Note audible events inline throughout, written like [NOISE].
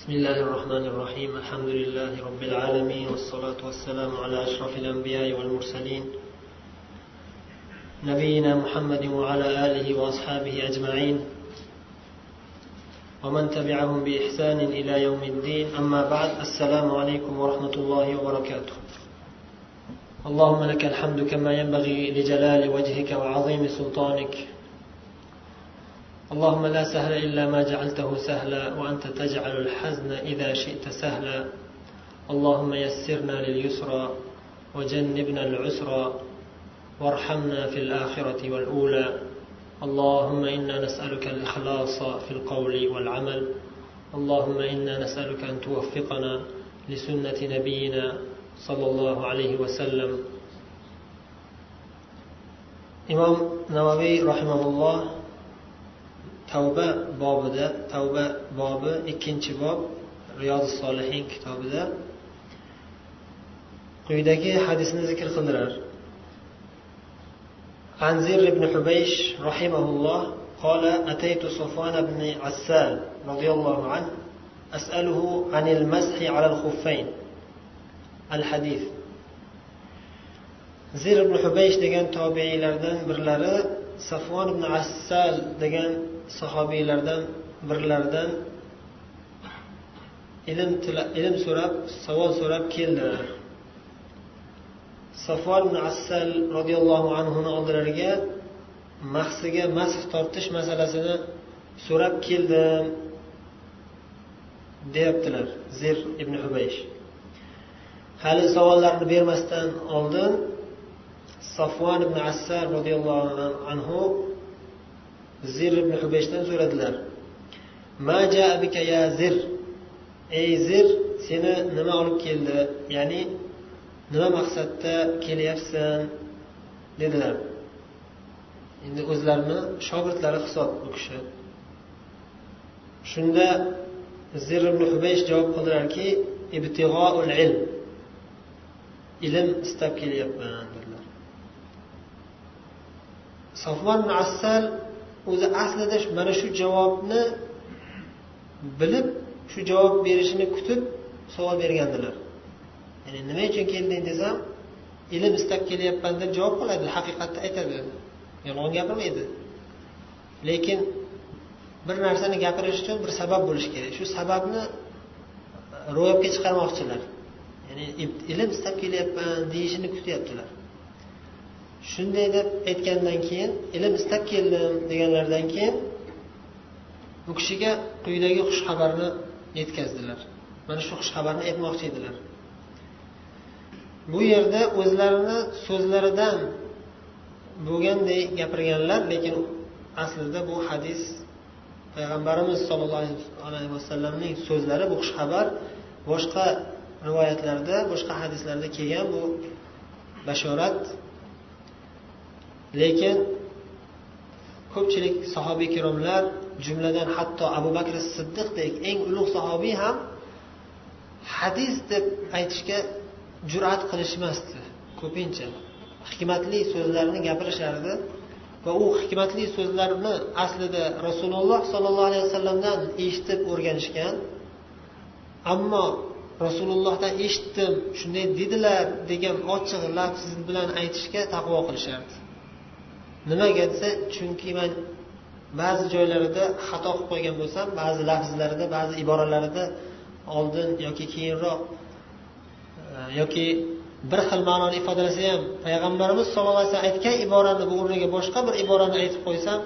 بسم الله الرحمن الرحيم. الحمد لله رب العالمين والصلاة والسلام على أشرف الأنبياء والمرسلين. نبينا محمد وعلى آله وأصحابه أجمعين. ومن تبعهم بإحسان إلى يوم الدين. أما بعد السلام عليكم ورحمة الله وبركاته. اللهم لك الحمد كما ينبغي لجلال وجهك وعظيم سلطانك. اللهم لا سهل إلا ما جعلته سهلا وأنت تجعل الحزن إذا شئت سهلا. اللهم يسرنا لليسرى وجنبنا العسرى وارحمنا في الآخرة والأولى. اللهم إنا نسألك الإخلاص في القول والعمل. اللهم إنا نسألك أن توفقنا لسنة نبينا صلى الله عليه وسلم. إمام نووي رحمه الله tavba bobida tavba bobi ikkinchi bob riyozi solihin kitobida quyidagi hadisni zikr qildilar عن زر بن حبيش رحمه الله قال أتيت صفوان بن عسال رضي الله عنه أسأله عن المسح على الخفين الحديث زر بن حبيش degan tobiiylardan birlari safvon ibn assal degan sahobiylardan birlaridan ilm ilm so'rab savol so'rab keldilar. Safar ibn assal roziyallohu anhuni oldilariga mahsiga masx tortish masalasini so'rab keldim deyaptilar zir ibn hubaysh. Hali savollarni bermasdan oldin safvon ibn assal roziyallohu anhu zir ibn hubeshdan so'radilar. Ya zir. Ey zir seni nima olib keldi? Ya'ni nima maqsadda kelyapsan? dedilar. Endi o'zlarini shogirdlari hisob bu kishi. Shunda zir ibn hubaysh javob qildilarki ibtig'oul ilm. Ilm istab kelyapman dedilar. Sofvon assal o'zi aslida mana shu javobni bilib shu javob berishini kutib savol bergandilar. Ya'ni nima uchun kelding desam ilm istab kelyapman deb javob qiladi haqiqatni aytadi. Yolg'on gapirmaydi. Lekin bir narsani gapirish uchun bir sabab bo'lishi kerak. Shu sababni ro'yobga chiqarmoqchilar. Ya'ni ilm istab kelyapman deyishini kutyaptilar. Shunday deb aytgandan keyin ilm istab keldim deganlaridan keyin bu kishiga quyidagi xushxabarni yetkazdilar. Mana shu xushxabarni aytmoqchi edilar. Bu yerda o'zlarini so'zlaridan bo'lganday gapirganlar lekin aslida bu hadis payg'ambarimiz sollallohu alayhi vasallamning so'zlari bu xushxabar boshqa rivoyatlarda boshqa hadislarda kelgan bu bashorat lekin ko'pchilik sahobiy ikromlar jumladan hatto abu bakr siddiqdek eng ulug' sahobiy ham hadis deb aytishga jur'at qilishmasdi. Ko'pincha. Hikmatli so'zlarni gapirishardi va u hikmatli so'zlarni aslida rasululloh sollallohu alayhi vasallamdan eshitib o'rganishgan. Ammo rasulullohdan eshitdim shunday dedilar degan ochiq lafz bilan aytishga taqvo qilishardi. Nimaga desa chunki man ba'zi joylarida xato qilib qo'ygan bo'lsam ba'zi lafzlarida ba'zi iboralarida oldin yoki keyinroq e, yoki bir xil ma'noni ifodalasa ham payg'ambarimiz sallallohu alayhi vasallam aytgan iborani bu o'rniga boshqa bir iborani aytib qo'ysam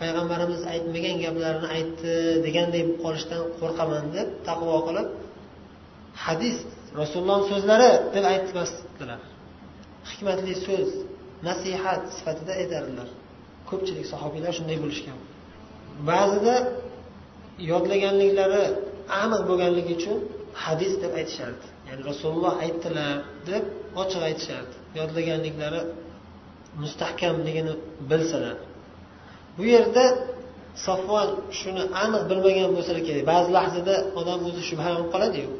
payg'ambarimiz aytmagan gaplarni aytdi deganday bo'lib qolishdan qo'rqaman deb taqvo qilib hadis rasulullohni so'zlari deb aytmasdilar. Hikmatli so'z. Nasihat sifatida aytardilar ko'pchilik sahobiylar shunday bo'lishgan. Ba'zida yodlaganliklari aniq bo'lganligi uchun hadis deb aytishardi. Ya'ni rasululloh aytdilar deb ochiq aytishardi. Yodlaganliklari mustahkamligini bilsalar. Bu yerda safvon shuni aniq bilmagan bo'lsa kerak. Ba'zi lahzada odam o'zi shubhalanib qoladiyu.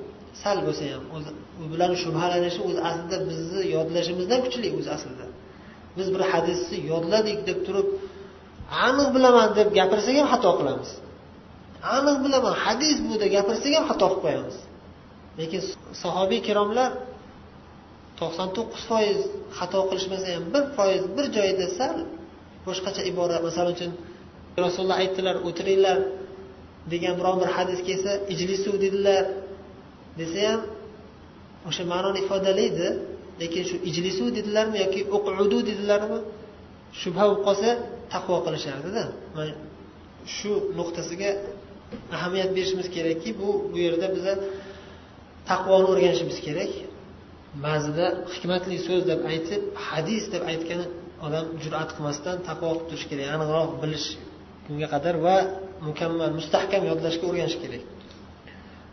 Sal bo'lsa ham o'zi bularni shubhalanishi o'zi aslida bizni yodlashimizdan kuchli o'zi aslida. Biz bir hadisni yodladik deb turib aniq bilaman deb gapirsak ham xato qilamiz. Aniq bilaman hadis bu deb gapirsak ham xato qilib qo'yamiz. Lekin sahobiy ikromlar to'qson to'qqiz foiz xato qilishmasa ham bir foiz bir joyda sal boshqacha ibora masalan uchun rasululloh aytdilar o'tiringlar degan biron bir hadis kelsa ijlisu dedilar desa ham o'sha ma'noni ifodalaydi lekin shu ijlisu dedilarmi yoki o'qudu dedilarmi? Shubha bo'lib qolsa taqvo qilishardida shu nuqtasiga ahamiyat berishimiz kerakki bu bu yerda biza taqvoni o'rganishimiz kerak. Ba'zida hikmatli so'z deb aytib hadis deb aytgan odam jur'at qilmasdan taqvo qilib turish kerak aniqroq bilish bunga qadar va mukammal mustahkam yodlashga o'rganish kerak.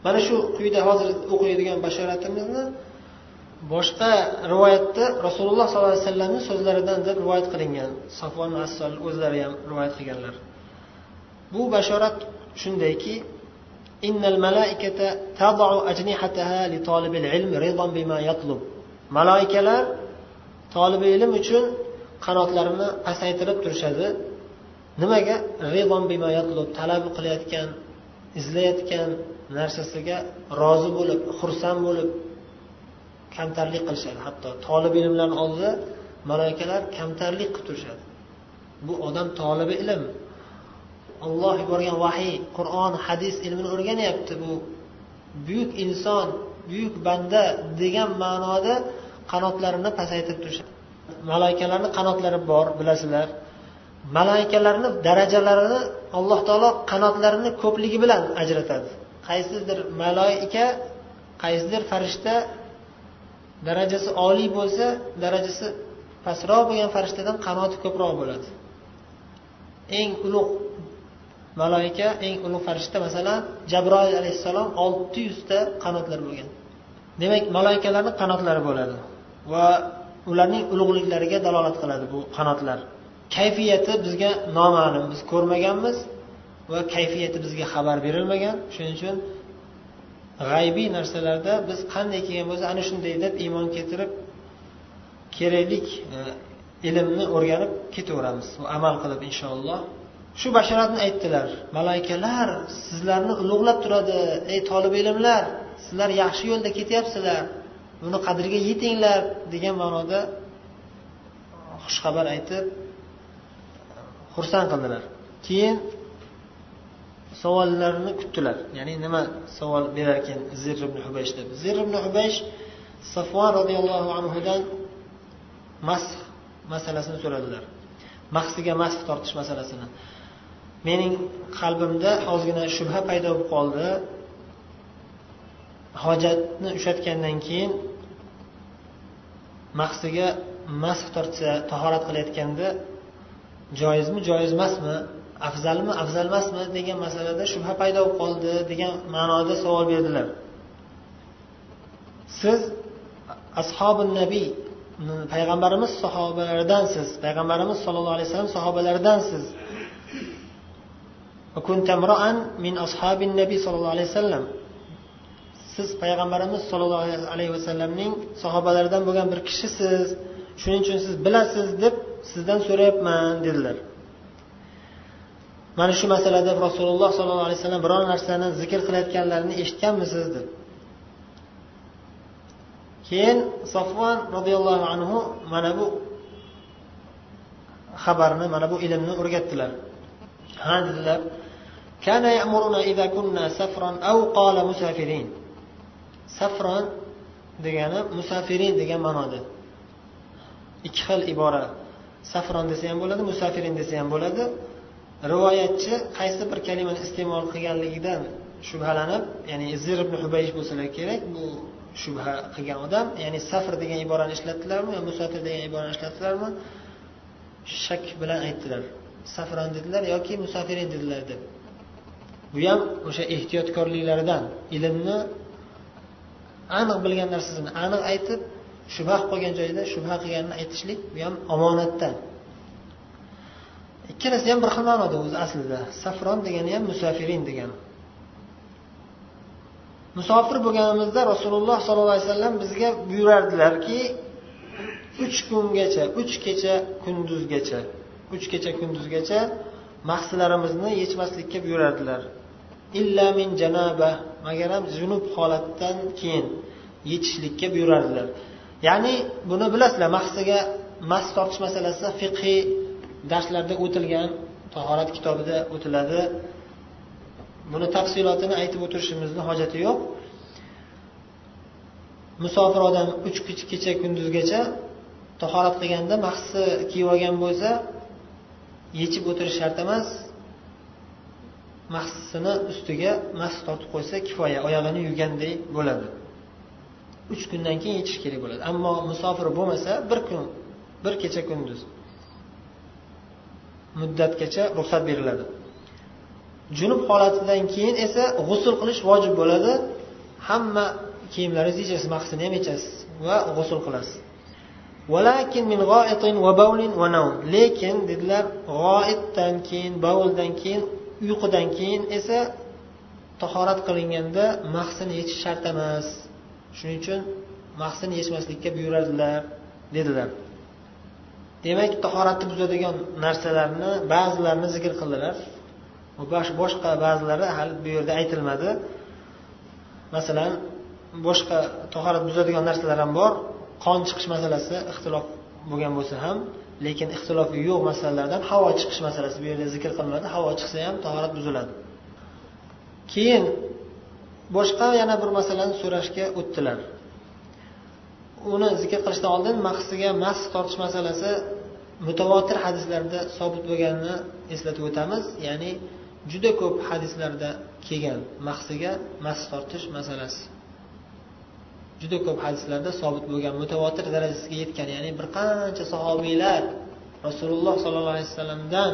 Mana shu quyida hozir o'qiydigan bashoratimizni boshqa rivoyatda rasululloh sollallohu alayhi vasallamni so'zlaridan deb rivoyat qilingan. Safon assol o'zlari ham rivoyat qilganlar. Bu bashorat shundayki innal malaikata ajnihataha li ilm ridan bima yatlub. Malaikalar tolibi ilm uchun qanotlarini pasaytirib turishadi. Nimaga? Bima yatlub talab qilayotgan izlayotgan narsasiga rozi bo'lib xursand bo'lib kamtarlik qilishadi. Hatto tolib ilmlarni oldida malaikalar kamtarlik qilib turishadi. Bu odam tolibi ilm. Olloh yuborgan vahiy qur'on hadis ilmini o'rganyapti. Bu buyuk inson buyuk banda degan ma'noda qanotlarini pasaytirib turishadi. Malaikalarni qanotlari bor bilasizlar. Malaikalarni darajalarini alloh taolo qanotlarini ko'pligi bilan ajratadi. Qaysidir maloika qaysidir farishta darajasi oliy bo'lsa darajasi pastroq bo'lgan farishtadan qanoti ko'proq bo'ladi. Eng ulug' maloika eng ulug' farishta masalan jabroil alayhissalom olti yuzta qanotlar bo'lgan. Demak maloikalarni qanotlari bo'ladi va ularning ulug'liklariga dalolat qiladi bu qanotlar. Kayfiyati bizga noma'lum biz ko'rmaganmiz va kayfiyati bizga xabar berilmagan. Shuning uchun g'aybiy narsalarda biz qanday kelgan bo'lsa ana shunday deb iymon keltirib keraklik e, ilmni o'rganib ketaveramiz. Va amal qilib inshaalloh. Shu bashoratni aytdilar. Malaikalar sizlarni ulug'lab turadi ey tolib ilmlar. Sizlar yaxshi yo'lda ketyapsizlar. Buni qadriga yetinglar degan ma'noda xushxabar aytib xursand qildilar. Keyin savollarni kutdilar. Ya'ni nima savol berarkan zir ibn hubaysh deb? Zir ibn hubaysh safvon roziyallohu anhudan masx masalasini so'radilar. Mahsiga masx tortish masalasini. Mening qalbimda ozgina shubha paydo bo'lib qoldi. Hojatni ushatgandan keyin mahsiga masx tortsa tahorat qilayotganda joizmi joiz emasmi? Afzalmi afzal emasmi degan masalada shubha paydo bo'lib qoldi degan ma'noda savol berdilar. Siz ashobi nabiy payg'ambarimiz sahobalaridansiz payg'ambarimiz sollallohu alayhi vasallam sahobalaridansiz min ashabi nabiy sollallohu alayhi vasallam. Siz payg'ambarimiz sollallohu alayhi vasallamning sahobalaridan bo'lgan bir kishisiz shuning uchun siz bilasiz deb sizdan so'rayapman dedilar. mana shu masalada rasululloh sollallohu alayhi vasallam biror narsani zikr qilayotganlarini eshitganmisiz deb keyin sofvon roziyallohu anhu mana bu xabarni mana bu ilmni o'rgatdilar ha dedilar كان يأمرنا إذا كنا سفرا أو قال مسافرين safron degani musafirin degan ma'noda ikki xil ibora safron desa ham bo'ladi musafirin desa ham bo'ladi Rivoyatchi qaysi bir kalimani iste'mol qilganligidan shubhalanib ya'ni zir ibn hubaysh bo'lsalar kerak bu shubha qilgan odam ya'ni safr degan iborani ishlatdilarmi yo musafir degan iborani ishlatdilarmi? Shak bilan aytdilar. Safron dedilar yoki musafirin dedilar deb. Bu ham o'sha ehtiyotkorliklaridan ilmni aniq bilgan narsasini aniq aytib shubha qilib qolgan joyda shubha qilganini aytishlik bu ham omonatdan. Ikkalasi ham bir xil ma'noda o'zi aslida. Safron degani ham musafirin degani. Musofir bo'lganimizda rasululloh sollallohu alayhi vasallam bizga buyurardilarki uch kungacha uch kecha kunduzgacha uch kecha kunduzgacha mahsilarimizni yechmaslikka buyurardilar. Illa min janaba magaram junub holatdan keyin yechishlikka buyurardilar. Ya'ni buni bilasizlar mahsiga mas tortish masalasi fiqhiy darslarda o'tilgan tahorat kitobida o'tiladi. Buni tafsilotini aytib o'tirishimizni hojati yo'q. Musofir odam uch kecha kunduzgacha tahorat qilganda mahsi kiyib olgan bo'lsa yechib o'tirish shart emas. Mahsisini ustiga mas tortib qo'ysa kifoya oyog'ini yuvganday bo'ladi. Uch kundan keyin yechish kerak bo'ladi. Ammo musofir bo'lmasa bir kun bir kecha kunduz. Muddatgacha ruxsat beriladi. Junub holatidan keyin esa g'usul qilish vojib bo'ladi. Hamma kiyimlaringizni yechasiz mahsini ham yechasiz va g'usul qilasiz. Lekin dedilar g'oitdan keyin bovuldan keyin uyqudan keyin esa tahorat qilinganda mahsini yechish shart emas. Shuning uchun mahsini yechmaslikka buyuradilar dedilar. Demak tahoratni buzadigan narsalarni ba'zilarini zikr qildilar. Boshqa ba'zilari hali bu yerda aytilmadi. Masalan boshqa tahorat buzadigan narsalar ham bor. Qon chiqish masalasi ixtilof bo'lgan bo'lsa ham lekin ixtilofi yo'q masalalardan havo chiqish masalasi bu yerda zikr qilinadi. Havo chiqsa ham tahorat buziladi. Keyin boshqa yana bir masalani so'rashga o'tdilar. Uni zikr qilishdan oldin mahsiga mas tortish masalasi mutavotir hadislarda sobit bo'lganini eslatib o'tamiz. Ya'ni juda ko'p hadislarda kelgan mahsiga mas tortish masalasi. Juda ko'p hadislarda sobit bo'lgan mutavotir darajasiga yetgan ya'ni bir qancha sahobiylar rasululloh sollallohu alayhi vasallamdan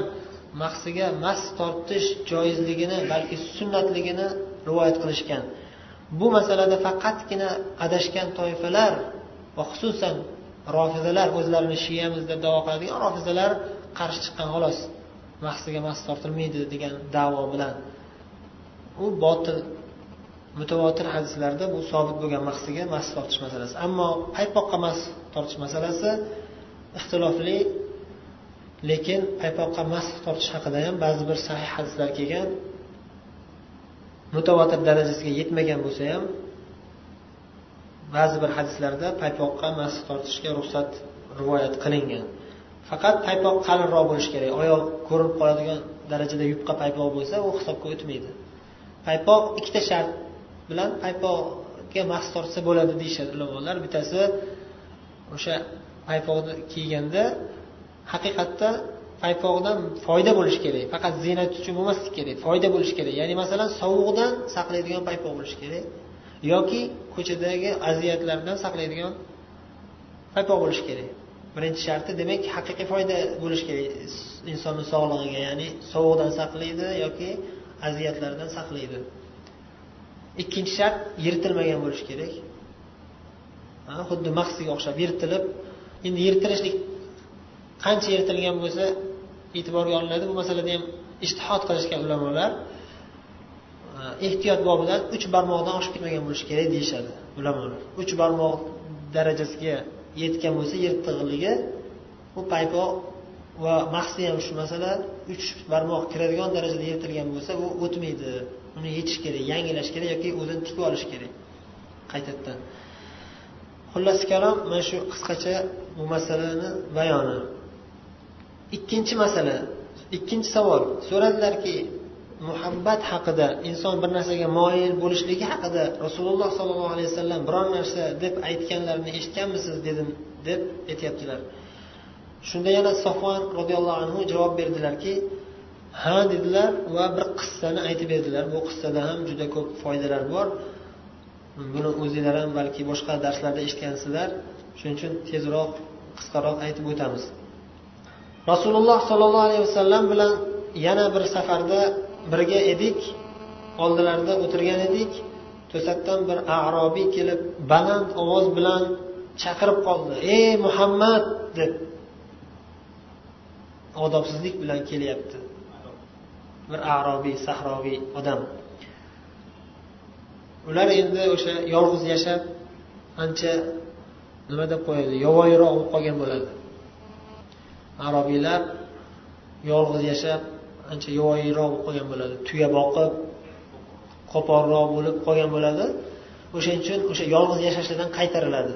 mahsiga mas tortish joizligini balki sunnatligini rivoyat qilishgan. Bu masalada faqatgina adashgan toifalar va xususan rofizalar o'zlarini shiyamiz deb davo qiladigan rofizalar qarshi chiqqan xolos mahsiga mas tortilmaydi degan davo bilan. U botil mutavotir hadislarda bu sobit bo'lgan mahsiga mas tortish masalasi. Ammo paypoqqa mas tortish masalasi ixtilofli lekin paypoqqa mahs tortish haqida ham ba'zi bir sahih hadislar kelgan. Mutavotir darajasiga yetmagan bo'lsa ham ba'zi bir hadislarda paypoqqa mas tortishga ruxsat rivoyat qilingan. Faqat paypoq qalinroq bo'lishi kerak. Oyoq ko'rinib qoladigan darajada yupqa paypoq bo'lsa u hisobga o'tmaydi. Paypoq ikkita shart bilan paypoqga mas tortsa bo'ladi deyishadi ulamolar. Bittasi o'sha paypoqni kiyganda haqiqatda paypoqdan foyda bo'lishi kerak. Faqat ziynat uchun bo'lmasligi kerak foyda bo'lishi kerak. Ya'ni masalan sovuqdan saqlaydigan paypoq bo'lishi kerak. Yoki ko'chadagi aziyatlardan saqlaydigan paypoq bo'lishi kerak. Birinchi sharti demak haqiqiy foyda bo'lishi kerak insonni sog'lig'iga ya'ni sovuqdan saqlaydi yoki aziyatlardan saqlaydi. Ikkinchi shart yirtilmagan bo'lishi kerak. Xuddi mahsiga o'xshab yirtilib endi yirtilishlik qancha yirtilgan bo'lsa e'tiborga olinadi bu masalada ham ishtihod qilishgan ulamolar E, ehtiyot bobidan uch barmoqdan oshib ketmagan bo'lishi kerak deyishadi ulamolar. Uch barmoq darajasiga yetgan bo'lsa yirtig'ligi bu paypoq va mahsi ham shu masala uch barmoq kiradigan darajada yirtilgan bo'lsa u o'tmaydi. Uni yechish kerak yangilash kerak yoki o'zini tikib olish kerak qaytadan. Xullas kalom mana shu qisqacha bu masalani bayoni. Ikkinchi masala ikkinchi savol. So'radilarki muhabbat haqida inson bir narsaga moyil bo'lishligi haqida rasululloh sollallohu alayhi vasallam biron narsa deb aytganlarini eshitganmisiz dedim deb aytyaptilar. Shunda yana sofon roziyallohu anhu javob berdilarki ha dedilar va bir qissani aytib berdilar. Bu qissada ham juda ko'p foydalar bor. Buni o'zinglar ham balki boshqa darslarda eshitgansizlar. Shuning uchun tezroq qisqaroq aytib o'tamiz. Rasululloh sollallohu alayhi vasallam bilan yana bir safarda birga edik oldilarida o'tirgan edik. To'satdan bir arobiy kelib baland ovoz bilan chaqirib qoldi. Ey muhammad! deb. Odobsizlik bilan kelyapti. Bir arobiy sahroviy odam. Ular endi o'sha yolg'iz yashab ancha nima deb qo'yadi yovvoyiroq bo'lib qolgan bo'ladi. Arobiylar yolg'iz yashab ancha yovvoyiroq bo'lib qolgan bo'ladi. Tuya boqib qo'polroq bo'lib qolgan bo'ladi. O'shaning uchun o'sha yolg'iz yashashlikdan qaytariladi.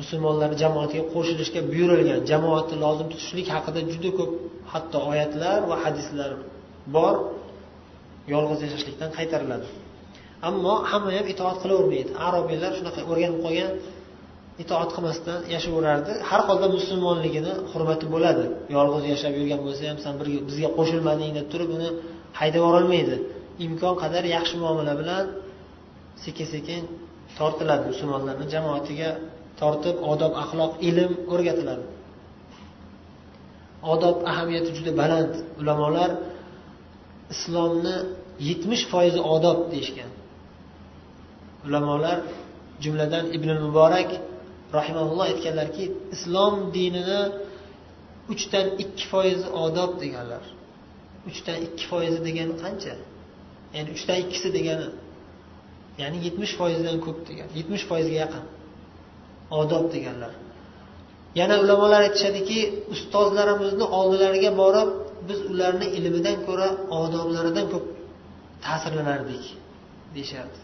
Musulmonlar jamoatiga qo'shilishga buyurilgan. Jamoatni lozim tutishlik haqida juda ko'p hatto oyatlar va hadislar bor. Yolg'iz yashashlikdan qaytariladi. Ammo hamma ham itoat qilavermaydi. Arobiylar shunaqa o'rganib qolgan itoat qilmasdan yashayverardi har holda musulmonligini hurmati bo'ladi. Yolg'iz yashab yurgan bo'lsa ham san bizga qo'shilmading deb turib uni haydab yuborolmaydi. Imkon qadar yaxshi muomala bilan sekin sekin tortiladi. Musulmonlarni jamoatiga tortib odob axloq ilm o'rgatiladi. Odob ahamiyati juda baland. Ulamolar islomni yetmish foizi odob deyishgan. Ulamolar jumladan ibn muborak rahimaulloh aytganlarki islom dinini uchdan ikki foizi odob deganlar. Uchdan ikki foizi degani qancha? Ya'ni uchdan ikkisi degani ya'ni yetmish foizdan ko'p degan yetmish foizga yaqin odob deganlar. Yana ulamolar aytishadiki ustozlarimizni oldilariga borib biz ularni ilmidan ko'ra odoblaridan ko'p ta'sirlanardik deyishardi.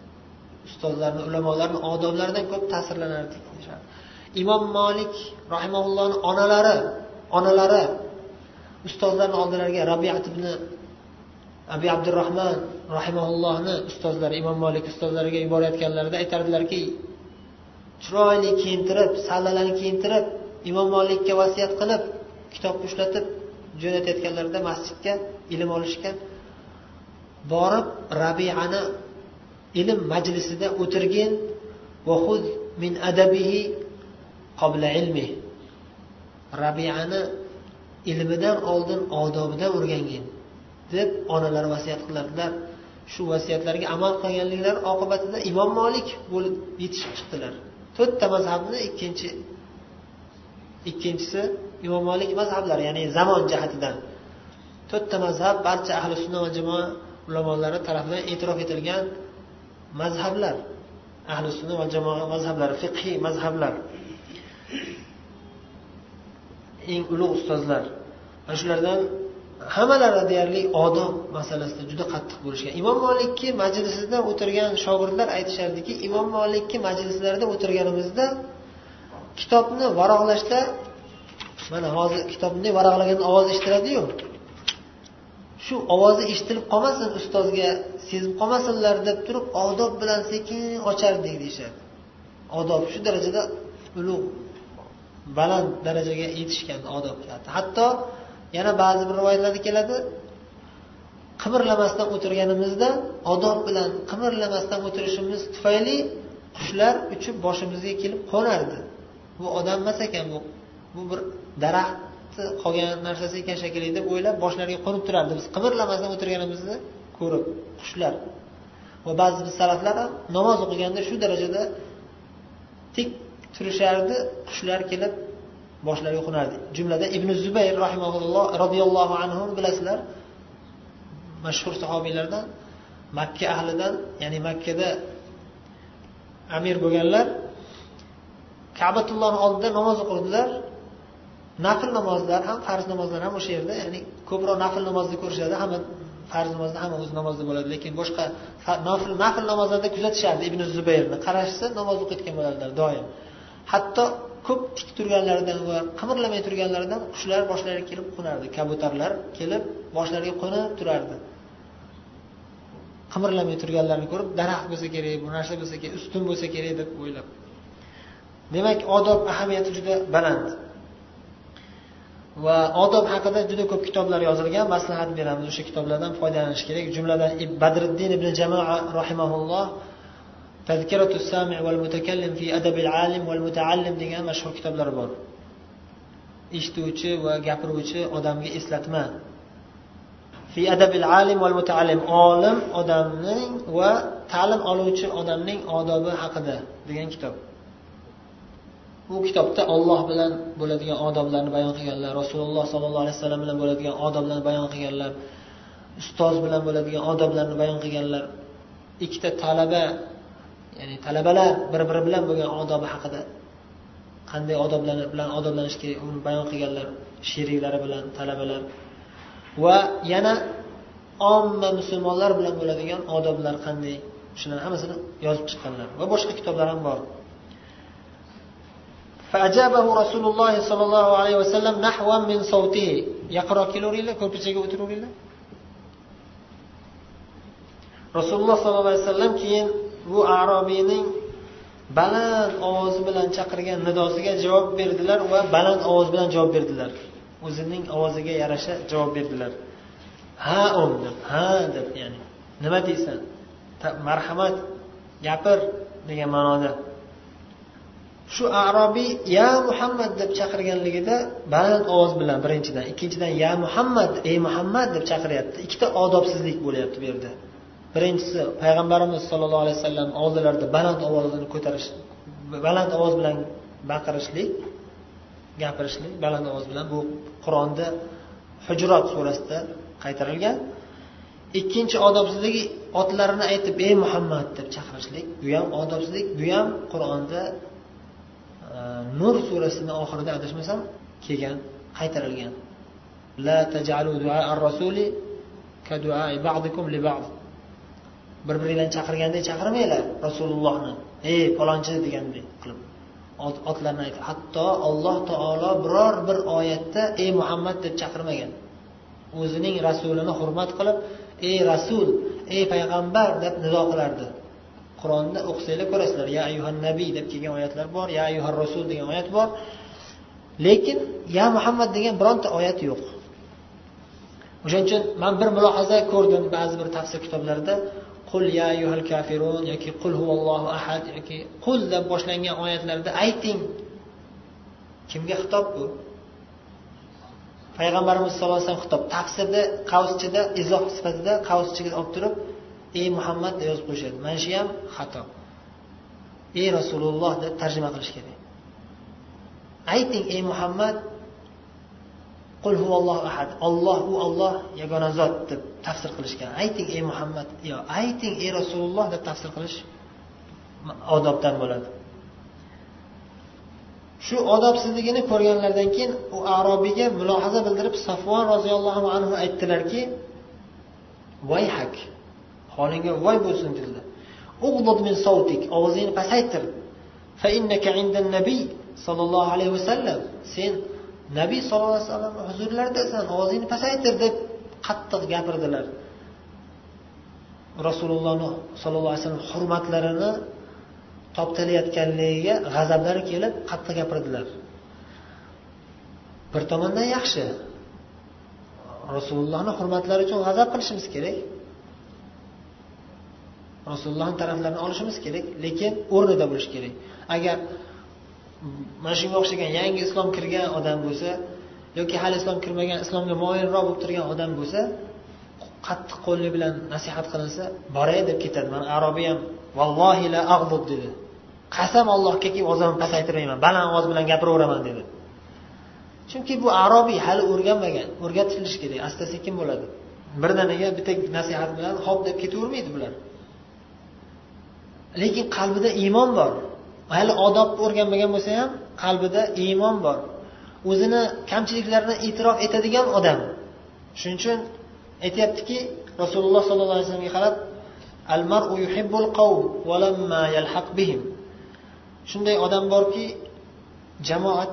Ustozlarni ulamolarni odoblaridan ko'p ta'sirlanardik deyishardi. Imom molik rahimaullohni onalari onalari ustozlarni oldilariga rabiat ibn abi abdurahmon rahimaullohni ustozlari imom molik ustozlariga yuborayotganlarida aytardilarki chiroyli kiyintirib sallalarni kiyintirib imom molikka vasiyat qilib kitob ushlatib jo'natayotganlarida masjidga ilm olishga borib rabiani ilm majlisida o'tirgin min adabihi qobila ilmi. Rabiani ilmidan oldin odobidan o'rgangin deb onalari vasiyat qiladilar. Shu vasiyatlarga amal qilganliklari oqibatida imom molik bo'lib yetishib chiqdilar. To'rtta mazhabni ikkinchi ikkinchisi imom molik mazhablari ya'ni zamon jihatidan. To'rtta mazhab barcha ahli sunna va jamoa ulamolari tarafidan e'tirof etilgan mazhablar. Ahli sunna va jamoa mazhablari fiqhiy mazhablar. Eng ulug' ustozlar. Ana shulardan hammalari deyarli odob masalasida juda qattiq bo'lishgan. Imom molikni majlisida o'tirgan shogirdlar aytishardiki imom molikni majlislarida o'tirganimizda kitobni varaqlashda mana hozir kitobni varaqlagan ovoz eshitiladiyu. Shu ovozi eshitilib qolmasin ustozga sezib qolmasinlar deb turib odob bilan sekin ochardik deyishadi. Odob shu darajada ulug' baland darajaga yetishgan odob hatto yana ba'zi bir rivoyatlarda keladi qimirlamasdan o'tirganimizda odob bilan qimirlamasdan o'tirishimiz tufayli qushlar uchib boshimizga kelib qo'nardi bu odam emas ekan bu bu bir daraxtni qolgan narsasi ekan shekilli deb o'ylab boshlariga qo'nib turardi. Biz qimirlamasdan o'tirganimizni ko'rib qushlar. Va ba'zi bir salaflar ham namoz o'qiganda shu darajada tik turishardi qushlar kelib boshlariga qo'nardi jumlada ibn zubayr rahimaulloh roziyallohu anhu bilasizlar mashhur sahobiylardan makka ahlidan ya'ni makkada amir bo'lganlar kabatullohni oldida namoz o'qirdilar. Nafl namozlar ham farz namozlar ham o'sha yerda ya'ni ko'proq nafl namozni ko'rishadi hamma farz namozda hamma o'z namozda bo'ladi lekin boshqa nafl nafl namozlarda kuzatishardi ibn zubayrni. Qarashsa namoz o'qiyotgan bo'ladilar doim. Hatto ko'p tik turganlaridan va qimirlamay turganlaridan qushlar boshlariga kelib qo'nardi. Kabutarlar kelib boshlariga qo'nib turardi. Qimirlamay turganlarini ko'rib daraxt bo'lsa kerak bu narsa bo'lsa kerak ustun bo'lsa kerak deb o'ylab. Demak odob ahamiyati juda baland. Va odob haqida juda ko'p kitoblar yozilgan maslahat beramiz. O'sha kitoblardan foydalanish kerak. Jumladan badriddin ibn jamoa rahimaulloh degan mashhur kitoblar bor. Eshituvchi va gapiruvchi odamga eslatma. Fi adabil alim val mutaallim olim odamning va ta'lim oluvchi odamning odobi haqida degan kitob. Bu kitobda olloh bilan bo'ladigan odoblarni bayon qilganlar rasululloh sollallohu alayhi vasallam bilan bo'ladigan odoblarni bayon qilganlar ustoz bilan bo'ladigan odoblarni bayon qilganlar ikkita talaba ya'ni talabalar bir biri bilan bo'lgan odobi haqida qanday odoblar bilan odoblanish kerak uni bayon qilganlar sheriklari bilan talabalar va yana omma musulmonlar bilan bo'ladigan odoblar qanday shularni hammasini yozib chiqqanlar va boshqa kitoblar ham bor فأجابه رسول الله صلى الله عليه وسلم نحوا من صوته yaqinroq kelaveringlar ko'rpachaga o'tiraveringlar rasululloh sollallohu alayhi vasallam keyin bu arobiyning baland ovozi bilan chaqirgan nidosiga javob berdilar va baland ovoz bilan javob berdilar. O'zining ovoziga yarasha javob berdilar. Ha um deb ha deb ya'ni nima deysan? Marhamat gapir degan ma'noda. Shu arobiy ya muhammad deb chaqirganligida baland ovoz bilan birinchidan ikkinchidan ya muhammad ey muhammad deb chaqiryapti. Ikkita odobsizlik bo'lyapti bu yerda. Birinchisi payg'ambarimiz sollallohu alayhi vasallam oldilarida baland ovozini ko'tarish baland ovoz bilan baqirishlik gapirishlik baland ovoz bilan bu qur'onda hujrot surasida qaytarilgan. Ikkinchi odobsizligi otlarini aytib ey muhammad! deb chaqirishlik. Bu ham odobsizlik bu ham qur'onda e, nur surasini oxirida adashmasam kelgan qaytarilgan. La tajalu du'a ar-rasuli ka du'a ba'dikum li ba'd. Bir biringlarni chaqirgandek chaqirmanglar rasulullohni. Ey palonchi degandek qilib. Otlarni aytib hatto alloh taolo biror bir oyatda ey muhammad deb chaqirmagan. O'zining rasulini hurmat qilib ey rasul ey payg'ambar deb nido qilardi. Qur'onda o'qisanglar ko'rasizlar. Ya ayuhan nabiy deb kelgan oyatlar bor. Ya ayuhan rasul degan oyat bor. Lekin ya muhammad degan bironta oyat yo'q. O'shaning uchun man bir mulohaza ko'rdim ba'zi bir tafsir kitoblarida. Qul ya ayyuhal kafirun yoki qul huvallohu ahad yoki qul deb boshlangan oyatlarda ayting. Kimga xitob bu? Payg'ambarimiz sallallohu alayhi vasallam xitob tafsirda qavschida izoh sifatida qavschiga olib turib ey muhammad deb yozib qo'yishadi. Mana shu ham xato. Ey rasululloh deb tarjima qilish kerak. Ayting ey muhammad qul huvallohu ahad. Olloh u olloh yagona zot deb tafsir qilishgan. Ayting ey muhammad yo ayting ey rasululloh deb tafsir qilish odobdan bo'ladi. Shu odobsizligini ko'rganlaridan keyin u arobiyga mulohaza bildirib safvon roziyallohu anhu aytdilarki voy hak holingga voy bo'lsin dedilar. Min savtik ovozingni pasaytir. Sollallohu alayhi vasallam. Sen nabiy sallallohu alayhi vasallam huzurlaridasan ovozingni pasaytir deb qattiq gapirdilar. Rasulullohni sollallohu alayhi vasallam hurmatlarini toptalayotganligiga g'azablari kelib qattiq gapirdilar. Bir tomondan yaxshi. Rasulullohni hurmatlari uchun g'azab qilishimiz kerak. Rasulullohni taraflarini olishimiz kerak lekin o'rnida bo'lishi kerak. Agar mana shunga o'xshagan yangi islom kirgan odam bo'lsa yoki hali islom kirmagan islomga moyilroq bo'lib turgan odam bo'lsa qattiq qo'llik bilan nasihat qilinsa boray deb ketadi. Mana arobiy ham vallohi la ag'bub dedi. Qasam allohgaki ovozimni pasaytirmayman baland ovoz bilan gapiraveraman dedi. Chunki bu arobiy hali o'rganmagan o'rgatilishi kerak. Asta sekin bo'ladi. Birdaniga bitta nasihat bilan hop deb ketavermaydi bular. Lekin qalbida iymon bor. Hali odobni o'rganmagan bo'lsa ham qalbida iymon bor. O'zini kamchiliklarini e'tirof etadigan odam. Shuning uchun aytyaptiki rasululloh sollallohu alayhi vasallamga qarab al maru yuhibbul qawm walamma yalhaq bihim. Shunday odam borki jamoat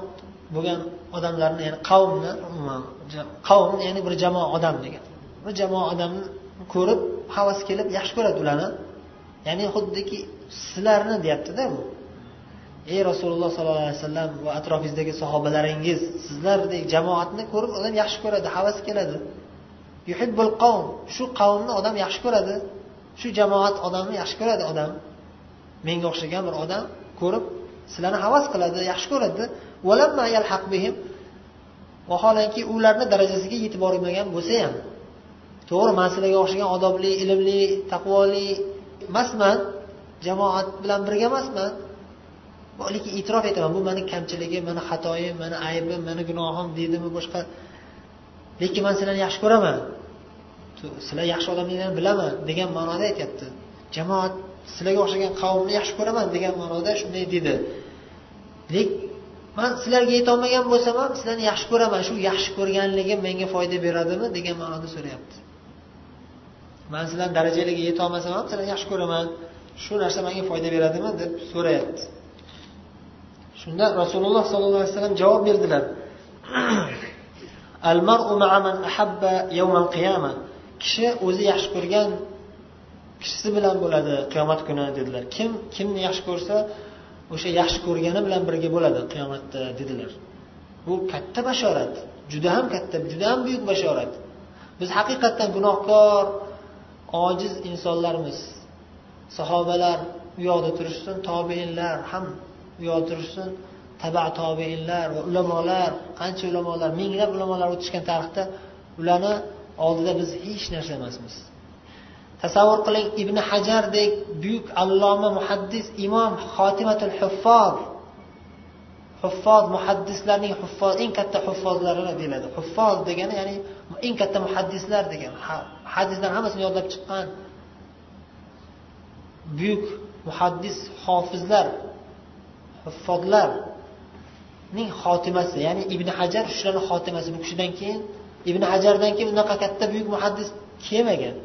bo'lgan odamlarni ya'ni qavmni qavm ya'ni bir jamoa odam degan. Bir jamoa odamni ko'rib havas kelib yaxshi ko'radi ularni. Ya'ni xuddiki sizlarni deyaptida bu. Ey rasululloh sollallohu alayhi vasallam va atrofingizdagi sahobalaringiz sizlardek jamoatni ko'rib odam yaxshi ko'radi havas keladi. Yuhibbul qavm shu qavmni odam yaxshi ko'radi. Shu jamoat odamni yaxshi ko'radi odam. Menga o'xshagan bir odam ko'rib sizlarni havas qiladi yaxshi ko'radi. Vaholanki ularni darajasiga yetib bormagan bo'lsa ham to'g'ri man sizlarga o'xshagan odobli ilmli taqvoli emasman jamoat bilan birga emasman. Lekin e'tirof etaman bu mani kamchiligim mani xatoyim mani aybim mani gunohim deydimi boshqa? Lekin man sizlarni yaxshi ko'raman. Sizlar yaxshi odamliginglarni bilaman degan ma'noda aytyapti. Jamoat sizlarga o'xshagan qavmni yaxshi ko'raman degan ma'noda shunday dedi lekin man sizlarga yetolmagan bo'lsam ham sizlarni yaxshi ko'raman shu yaxshi ko'rganligim menga foyda beradimi degan ma'noda so'rayapti. Man sizlarni darajalarga yetolmasam ham sizlarni yaxshi ko'raman shu narsa menga foyda beradimi deb so'rayapti. Shunda rasululloh sollallohu alayhi vasallam javob berdilar. [CLEARS THROAT] Al maru ahabba kishi o'zi yaxshi ko'rgan kishisi bilan bo'ladi qiyomat kuni dedilar. Kim kimni yaxshi ko'rsa o'sha yaxshi ko'rgani bilan birga bo'ladi qiyomatda dedilar. Bu katta bashorat juda ham katta juda ham buyuk bashorat. Biz haqiqatdan gunohkor ojiz insonlarmiz. Sahobalar u yoqda turishsin tobeinlar ham u taba tobeinlar va ulamolar qancha ulamolar minglab ulamolar o'tishgan tarixda ularni oldida biz hech narsa emasmiz. Tasavvur qiling ibn hajardek buyuk alloma muhaddis imom xotimatul huffoz huffoz muhaddislarning huffoz eng katta huffozlari deyiladi. Huffoz degani ya'ni eng katta muhaddislar degan hadislar hammasini yodlab chiqqan buyuk muhaddis hofizlar huffozlarning xotimasi ya'ni ibn hajar shularni xotimasi. Bu kishidan keyin ibn hajardan keyin unaqa katta buyuk muhaddis kelmagan.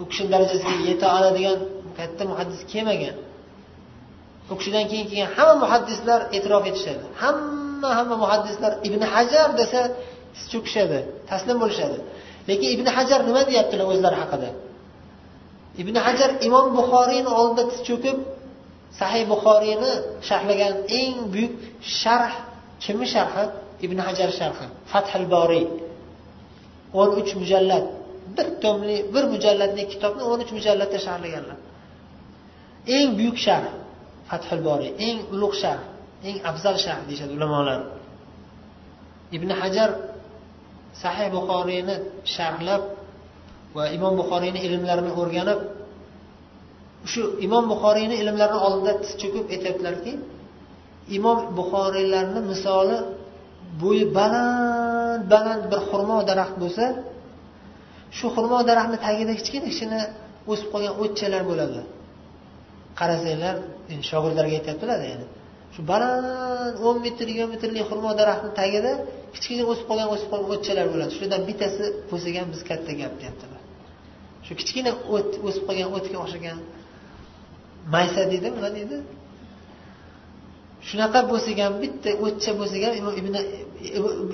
U kishini darajasiga yeta oladigan katta muhaddis kelmagan. U kishidan keyin kelgan hamma muhaddislar e'tirof etishadi. Hamma hamma muhaddislar ibn hajar desa tiz cho'kishadi taslim bo'lishadi. Lekin ibn hajar nima deyaptilar o'zlari haqida? Ibn hajar imom buxoriyni oldida tiz cho'kib sahih buxoriyni sharhlagan eng buyuk sharh kimni sharhi? Ibn hajar sharhi fathil boriy o'n uch mujallad. Bir tomli bir mujalladli kitobni o'n uch mujalladda sharhlaganlar. Eng buyuk sharh fathul boriy eng ulug' sharh eng afzal sharh deyishadi ulamolar. Ibn hajar sahih buxoriyni sharhlab va imom buxoriyni ilmlarini o'rganib shu imom buxoriyni ilmlarini oldida tiz cho'kib aytyaptilarki imom buxoriylarni misoli bo'yi baland baland bir xurmo daraxt bo'lsa shu xurmo daraxtni tagida kichkina kichkina o'sib qolgan o'tchalar bo'ladi. Qarasanglar shogirdlarga aytyaptilar yani shu baland o'n metr yigirma metrlik xurmo daraxtni tagida kichkina o'sib qolgan o'sib qolgan o'tchalar bo'ladi. Shulardan bittasi bo'lsa biz katta gap deyaptilar. Shu kichkina o't o'sib qolgan o'tga o'xshagan maysa deydi nima deydi shunaqa bo'lsak ham bitta o'tcha bo'lsak ham ibn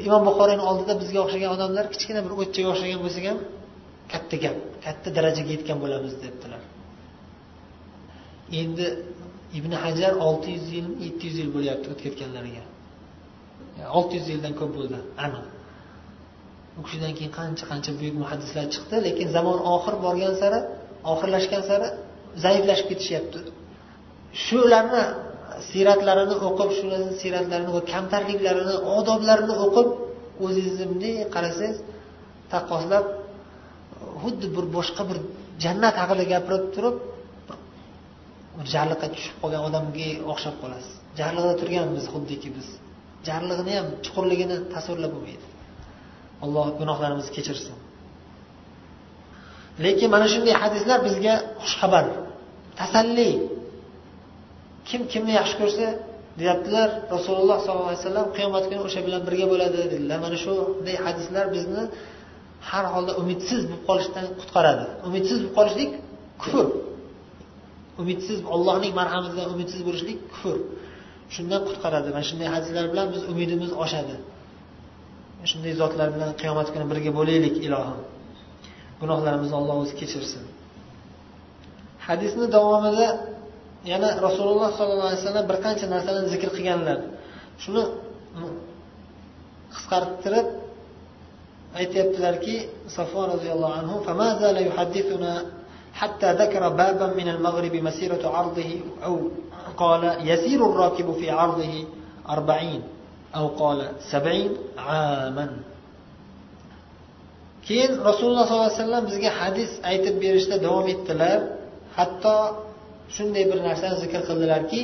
imom buxoriyni oldida bizga o'xshagan odamlar kichkina bir o'tchaga o'xshagan bo'lsak ham katta gap katta darajaga yetgan bo'lamiz debdilar. Endi ibn hajar olti yuz yil yetti yuz yil bo'lyapti o'tib ketganlariga olti yuz yildan ko'p bo'ldi aniq. U kishidan keyin qancha qancha buyuk muhaddislar chiqdi lekin zamon oxir borgan sari oxirlashgan sari zaiflashib ketishyapti. Shularni siyratlarini o'qib shularni siyratlarini va kamtarliklarini odoblarini o'qib o'zingizni bunday qarasangiz taqqoslab xuddi bir boshqa bir jannat haqida gapirib turib jarliqqa tushib qolgan odamga o'xshab qolasiz. Jarliqda turganmiz xuddiki biz. Jarlig'ini ham chuqurligini tasvirlab bo'lmaydi. Alloh gunohlarimizni kechirsin. Lekin mana shunday hadislar bizga xushxabar. Tasalli. Kim kimni yaxshi ko'rsa deyaptilar rasululloh sollallohu alayhi vasallam qiyomat kuni o'sha bilan birga bo'ladi dedilar. Mana shunday hadislar bizni har holda umidsiz bo'lib qolishdan qutqaradi. Umidsiz bo'lib qolishlik kufr. Umidsiz ollohning marhamatidan umidsiz bo'lishlik kufr. Shundan qutqaradi. Mana shunday hadislar bilan biz umidimiz oshadi. Shunday zotlar bilan qiyomat kuni birga bo'laylik ilohim. Gunohlarimizni alloh o'zi kechirsin. hadisni davomida yana rasululloh sollallohu alayhi vasallam bir qancha narsalarni zikr qilganlar shuni qisqartirib aytyaptilarki safon roziyallohu anhu حتى ذكر بابا من المغرب مسيرة عرضه أو قال يسير الراكب في عرضه أربعين أو قال سبعين عاما keyin rasululloh sollallohu alayhi vasallam bizga hadis aytib berishda davom etdilar Hatto shunday bir narsani zikr qildilarki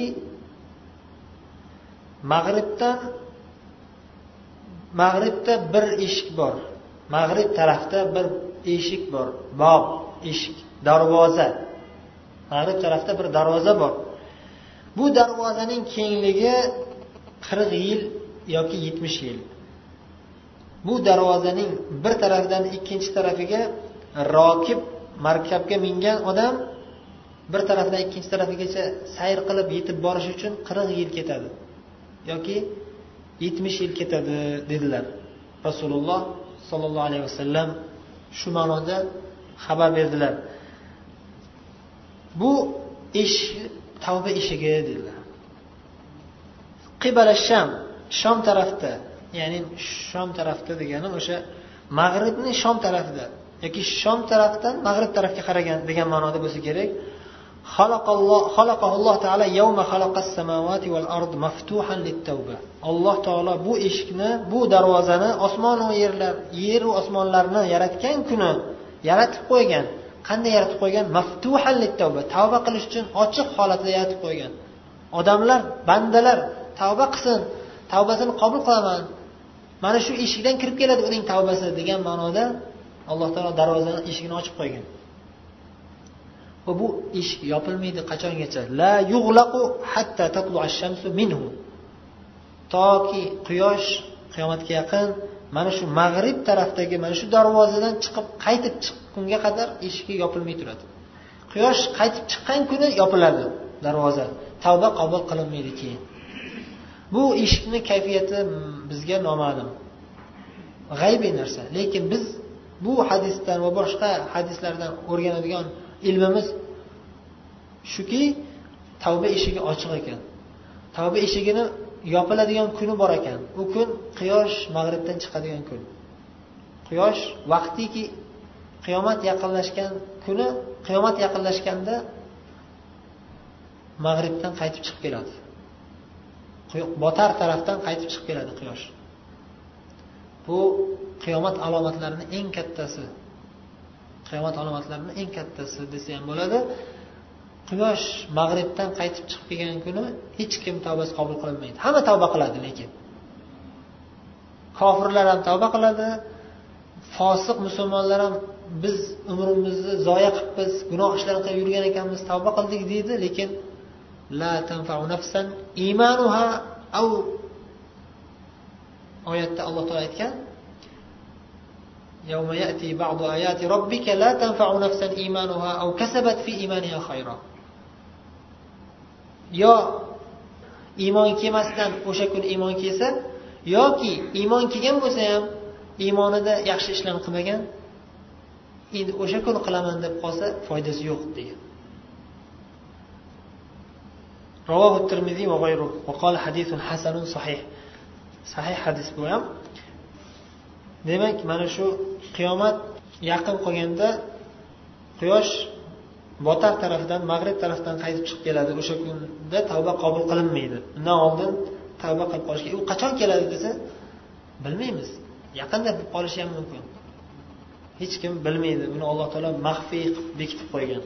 mag'ribdan mag'ribda bir eshik bor. Mag'rib tarafda bir eshik bor. Bob eshik darvoza. Mag'rib tarafda bir darvoza bor. Bu darvozaning kengligi qirq yil yoki yetmish yil. Bu darvozaning bir tarafidan ikkinchi tarafiga rokib markabga mingan odam bir tarafdan ikkinchi tarafigacha sayr qilib yetib borish uchun qirq yil ketadi. Yoki yetmish yil ketadi dedilar. Rasululloh sollallohu alayhi vasallam shu ma'noda xabar berdilar. Bu eshik tavba eshigi dedilar. Qibala sham shom tarafda ya'ni shom tarafda degani o'sha mag'ribni shom tarafida. Yoki shom tarafdan mag'rib tarafga qaragan degan ma'noda bo'lsa kerak. Alloh taolo yawma samawati val ard maftuhan littawba. Alloh taolo bu eshikni bu darvozani osmonu yerlar yeru osmonlarni yaratgan kuni yaratib qo'ygan. Qanday yaratib qo'ygan? Maftuhan littawba. Tavba qilish uchun ochiq holatda yaratib qo'ygan. Odamlar bandalar tavba qilsin. Tavbasini qabul qilaman. Mana shu eshikdan kirib keladi uning tavbasi degan ma'noda alloh taolo darvozani eshigini ochib qo'ygan. Va bu eshik yopilmaydi qachongacha? La yug'laqu hatta tatlu ash-shamsu minhu. Toki quyosh qiyomatga yaqin mana shu mag'rib tarafdagi mana shu darvozadan chiqib qaytib chiqqunga qadar eshigi yopilmay turadi. Quyosh qaytib chiqqan kuni yopiladi darvoza. Tavba qabul qilinmaydi keyin. Bu eshikni kayfiyati bizga noma'lum. G'aybiy narsa. Lekin biz bu hadisdan va boshqa hadislardan o'rganadigan ilmimiz shuki tavba eshigi ochiq ekan. Tavba eshigini yopiladigan kuni bor ekan. U kun quyosh mag'ribdan chiqadigan kun. Quyosh vaqtiki qiyomat yaqinlashgan kuni qiyomat yaqinlashganda mag'ribdan qaytib chiqib keladi. Botar tarafdan qaytib chiqib keladi quyosh. Bu qiyomat alomatlarini eng kattasi qiyomat alomatlarini eng kattasi desa ham bo'ladi. Quyosh mag'ribdan qaytib chiqib kelgan kuni hech kim tavbasi qabul qilinmaydi. Hamma tavba qiladi lekin kofirlar ham tavba qiladi fosiq musulmonlar ham biz umrimizni zoya qilibmiz gunoh ishlarni qilib yurgan ekanmiz tavba qildik deydi lekin la tanfau nafsan imanuha. Au oyatda alloh taolo aytgan يوم يأتي بعض آيات ربك لا تنفع نفسا إيمانها أو كسبت في إيمانها خيرا yo iymon kelmasdan o'sha kun iymon kelsa yoki iymon kelgan bo'lsa ham iymonida yaxshi ishlarni qilmagan endi o'sha kuni qilaman deb qolsa foydasi yo'q degan رواه الترمذي وغيره وقال حديث حسن صحيح صحيح حديث bu ham demak mana shu qiyomat yaqin qolganda quyosh botar tarafidan mag'rib tarafdan qaytib chiqib keladi. O'sha kunda tavba qabul qilinmaydi. Undan oldin tavba qilib qolish kerak u qachon keladi? desa bilmaymiz. Yaqinda bo'lib qolishi ham mumkin. Hech kim bilmaydi. Buni alloh taolo maxfiy qilib bekitib qo'ygan.